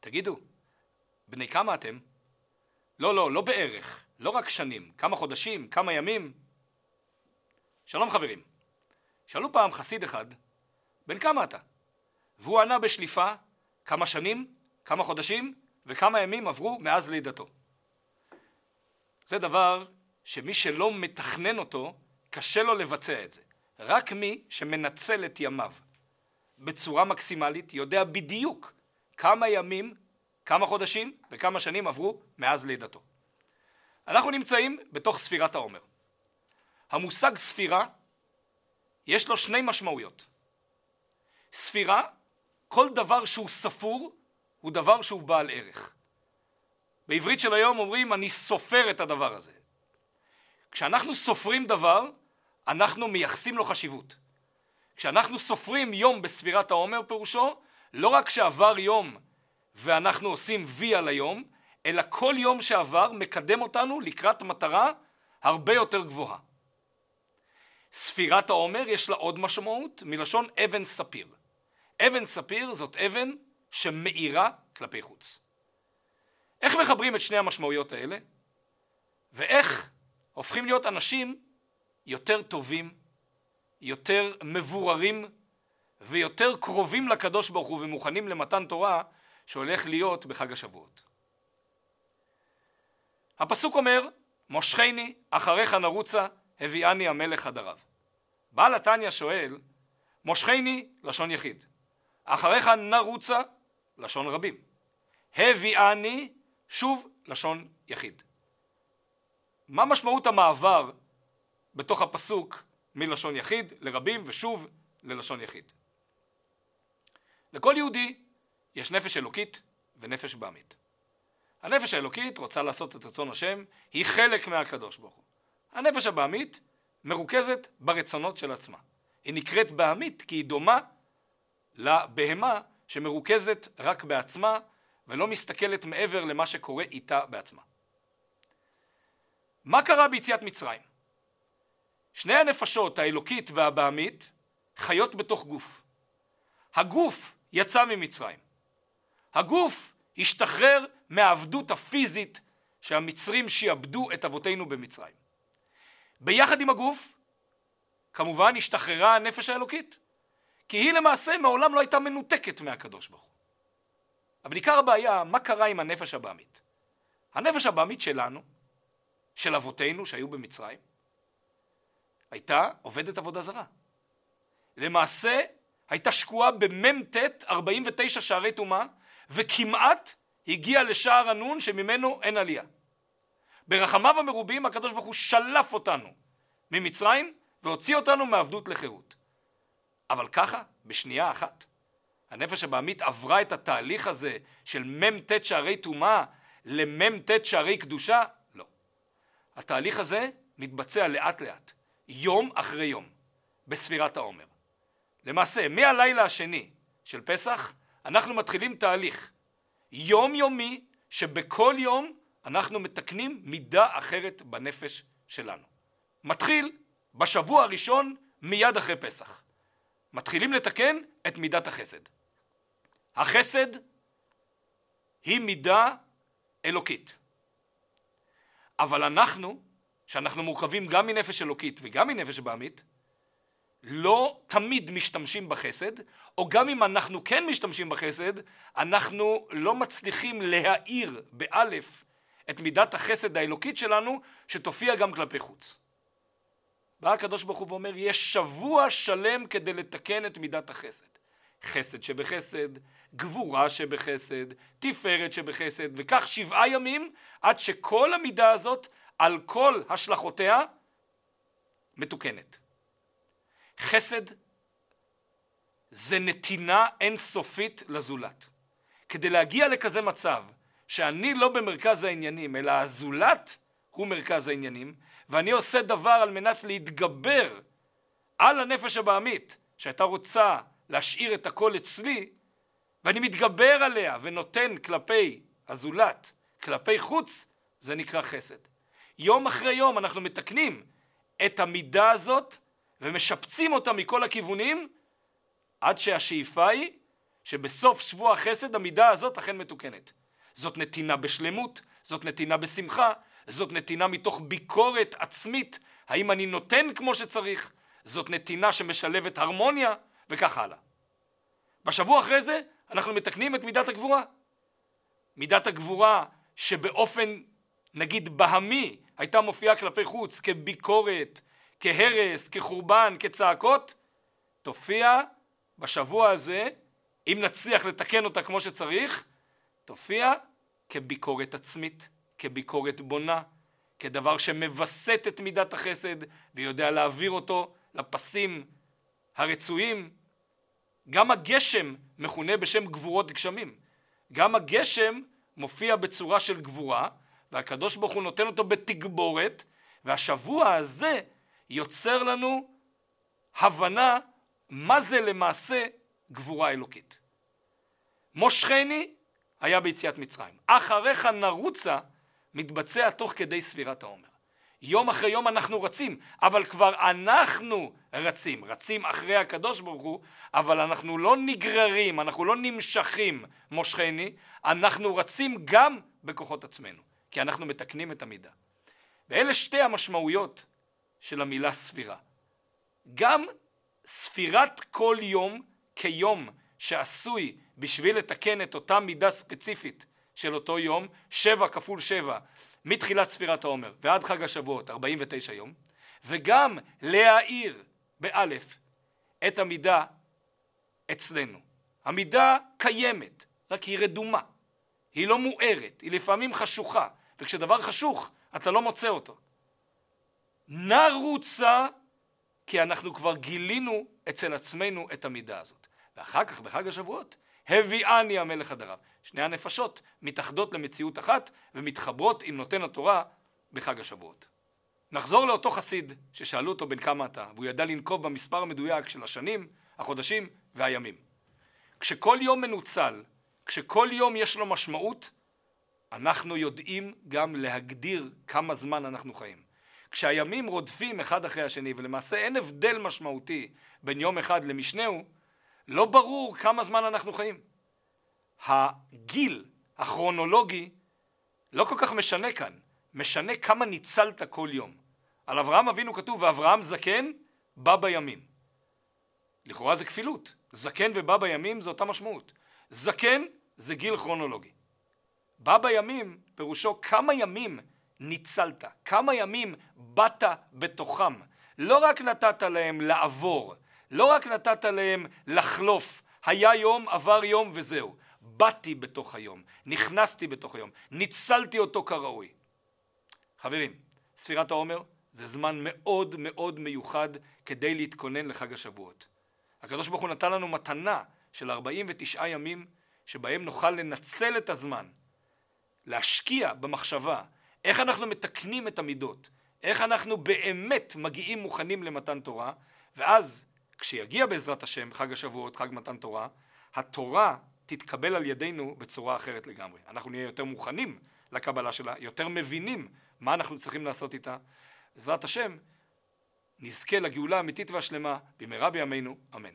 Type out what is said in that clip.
תגידו, בני כמה אתם? לא, לא, לא בערך, לא רק שנים, כמה חודשים, כמה ימים. שלום חברים, שאלו פעם חסיד אחד, בן כמה אתה? והוא ענה בשליפה כמה שנים, כמה חודשים וכמה ימים עברו מאז לידתו. זה דבר שמי שלא מתכנן אותו, קשה לו לבצע את זה. רק מי שמנצל את ימיו בצורה מקסימלית יודע בדיוק כמה ימים, כמה חודשים וכמה שנים עברו מאז לידתו. אנחנו נמצאים בתוך ספירת העומר. המושג ספירה יש לו שני משמעויות. ספירה, כל דבר שהוא ספור הוא דבר שהוא בעל ערך. בעברית של היום אומרים אני סופר את הדבר הזה. כשאנחנו סופרים דבר, אנחנו מייחסים לו חשיבות. כשאנחנו סופרים יום בספירת העומר פירושו, לא רק שעבר יום ואנחנו עושים וי על היום, אלא כל יום שעבר מקדם אותנו לקראת מטרה הרבה יותר גבוהה. ספירת העומר יש לה עוד משמעות מלשון אבן ספיר. אבן ספיר זאת אבן שמאירה כלפי חוץ. איך מחברים את שני המשמעויות האלה? ואיך הופכים להיות אנשים יותר טובים, יותר מבוררים ויותר קרובים לקדוש ברוך הוא ומוכנים למתן תורה שהולך להיות בחג השבועות. הפסוק אומר, מושכני אחריך נרוצה הביאני המלך הדריו. בעל התניא שואל, מושכני לשון יחיד, אחריך נרוצה לשון רבים, הביאני שוב לשון יחיד. מה משמעות המעבר בתוך הפסוק מלשון יחיד לרבים ושוב ללשון יחיד? לכל יהודי יש נפש אלוקית ונפש בעמית. הנפש האלוקית רוצה לעשות את רצון השם, היא חלק מהקדוש ברוך הוא. הנפש הבעמית מרוכזת ברצונות של עצמה. היא נקראת בעמית כי היא דומה לבהמה שמרוכזת רק בעצמה ולא מסתכלת מעבר למה שקורה איתה בעצמה. מה קרה ביציאת מצרים? שני הנפשות, האלוקית והבעמית, חיות בתוך גוף. הגוף יצא ממצרים. הגוף השתחרר מהעבדות הפיזית שהמצרים שיעבדו את אבותינו במצרים. ביחד עם הגוף, כמובן השתחררה הנפש האלוקית, כי היא למעשה מעולם לא הייתה מנותקת מהקדוש ברוך הוא. אבל עיקר הבעיה, מה קרה עם הנפש הבעמית? הנפש הבעמית שלנו, של אבותינו שהיו במצרים, הייתה עובדת עבודה זרה. למעשה הייתה שקועה במ"ט 49 שערי טומאה וכמעט הגיע לשער הנון שממנו אין עלייה. ברחמיו המרובים הקדוש ברוך הוא שלף אותנו ממצרים והוציא אותנו מעבדות לחירות. אבל ככה, בשנייה אחת, הנפש הבעמית עברה את התהליך הזה של מ"ט שערי טומאה למ"ט שערי קדושה? לא. התהליך הזה מתבצע לאט לאט, יום אחרי יום, בספירת העומר. למעשה, מהלילה השני של פסח, אנחנו מתחילים תהליך יומיומי שבכל יום אנחנו מתקנים מידה אחרת בנפש שלנו. מתחיל בשבוע הראשון מיד אחרי פסח. מתחילים לתקן את מידת החסד. החסד היא מידה אלוקית. אבל אנחנו, שאנחנו מורכבים גם מנפש אלוקית וגם מנפש בעמית, לא תמיד משתמשים בחסד, או גם אם אנחנו כן משתמשים בחסד, אנחנו לא מצליחים להאיר באלף את מידת החסד האלוקית שלנו, שתופיע גם כלפי חוץ. בא הקדוש ברוך הוא ואומר, יש שבוע שלם כדי לתקן את מידת החסד. חסד שבחסד, גבורה שבחסד, תפארת שבחסד, וכך שבעה ימים עד שכל המידה הזאת על כל השלכותיה מתוקנת. חסד זה נתינה אינסופית לזולת. כדי להגיע לכזה מצב שאני לא במרכז העניינים, אלא הזולת הוא מרכז העניינים, ואני עושה דבר על מנת להתגבר על הנפש הבעמית, שהייתה רוצה להשאיר את הכל אצלי, ואני מתגבר עליה ונותן כלפי הזולת, כלפי חוץ, זה נקרא חסד. יום אחרי יום אנחנו מתקנים את המידה הזאת ומשפצים אותה מכל הכיוונים עד שהשאיפה היא שבסוף שבוע החסד המידה הזאת אכן מתוקנת. זאת נתינה בשלמות, זאת נתינה בשמחה, זאת נתינה מתוך ביקורת עצמית, האם אני נותן כמו שצריך, זאת נתינה שמשלבת הרמוניה, וכך הלאה. בשבוע אחרי זה אנחנו מתקנים את מידת הגבורה. מידת הגבורה שבאופן נגיד בהמי הייתה מופיעה כלפי חוץ כביקורת, כהרס, כחורבן, כצעקות, תופיע בשבוע הזה, אם נצליח לתקן אותה כמו שצריך, תופיע כביקורת עצמית, כביקורת בונה, כדבר שמווסת את מידת החסד ויודע להעביר אותו לפסים הרצויים. גם הגשם מכונה בשם גבורות גשמים. גם הגשם מופיע בצורה של גבורה, והקדוש ברוך הוא נותן אותו בתגבורת, והשבוע הזה יוצר לנו הבנה מה זה למעשה גבורה אלוקית. מושכני היה ביציאת מצרים. אחריך נרוצה מתבצע תוך כדי ספירת העומר. יום אחרי יום אנחנו רצים, אבל כבר אנחנו רצים, רצים אחרי הקדוש ברוך הוא, אבל אנחנו לא נגררים, אנחנו לא נמשכים, מושכני, אנחנו רצים גם בכוחות עצמנו, כי אנחנו מתקנים את המידה. ואלה שתי המשמעויות של המילה ספירה. גם ספירת כל יום כיום שעשוי בשביל לתקן את אותה מידה ספציפית של אותו יום, שבע כפול שבע, מתחילת ספירת העומר ועד חג השבועות, 49 יום, וגם להאיר באלף את המידה אצלנו. המידה קיימת, רק היא רדומה. היא לא מוארת, היא לפעמים חשוכה, וכשדבר חשוך אתה לא מוצא אותו. נרוצה כי אנחנו כבר גילינו אצל עצמנו את המידה הזאת. ואחר כך בחג השבועות הביאני המלך הדרב. שני הנפשות מתאחדות למציאות אחת ומתחברות עם נותן התורה בחג השבועות. נחזור לאותו חסיד ששאלו אותו בן כמה אתה, והוא ידע לנקוב במספר המדויק של השנים, החודשים והימים. כשכל יום מנוצל, כשכל יום יש לו משמעות, אנחנו יודעים גם להגדיר כמה זמן אנחנו חיים. כשהימים רודפים אחד אחרי השני ולמעשה אין הבדל משמעותי בין יום אחד למשנהו, לא ברור כמה זמן אנחנו חיים. הגיל הכרונולוגי לא כל כך משנה כאן, משנה כמה ניצלת כל יום. על אברהם אבינו כתוב ואברהם זקן בא בימים. לכאורה זה כפילות, זקן ובא בימים זה אותה משמעות. זקן זה גיל כרונולוגי. בא בימים פירושו כמה ימים ניצלת, כמה ימים באת בתוכם. לא רק נתת להם לעבור, לא רק נתת להם לחלוף, היה יום, עבר יום וזהו. באתי בתוך היום, נכנסתי בתוך היום, ניצלתי אותו כראוי. חברים, ספירת העומר זה זמן מאוד מאוד מיוחד כדי להתכונן לחג השבועות. הקדוש ברוך הוא נתן לנו מתנה של 49 ימים שבהם נוכל לנצל את הזמן, להשקיע במחשבה איך אנחנו מתקנים את המידות, איך אנחנו באמת מגיעים מוכנים למתן תורה, ואז כשיגיע בעזרת השם חג השבועות, חג מתן תורה, התורה תתקבל על ידינו בצורה אחרת לגמרי. אנחנו נהיה יותר מוכנים לקבלה שלה, יותר מבינים מה אנחנו צריכים לעשות איתה. בעזרת השם, נזכה לגאולה האמיתית והשלמה במהרה בימינו, אמן.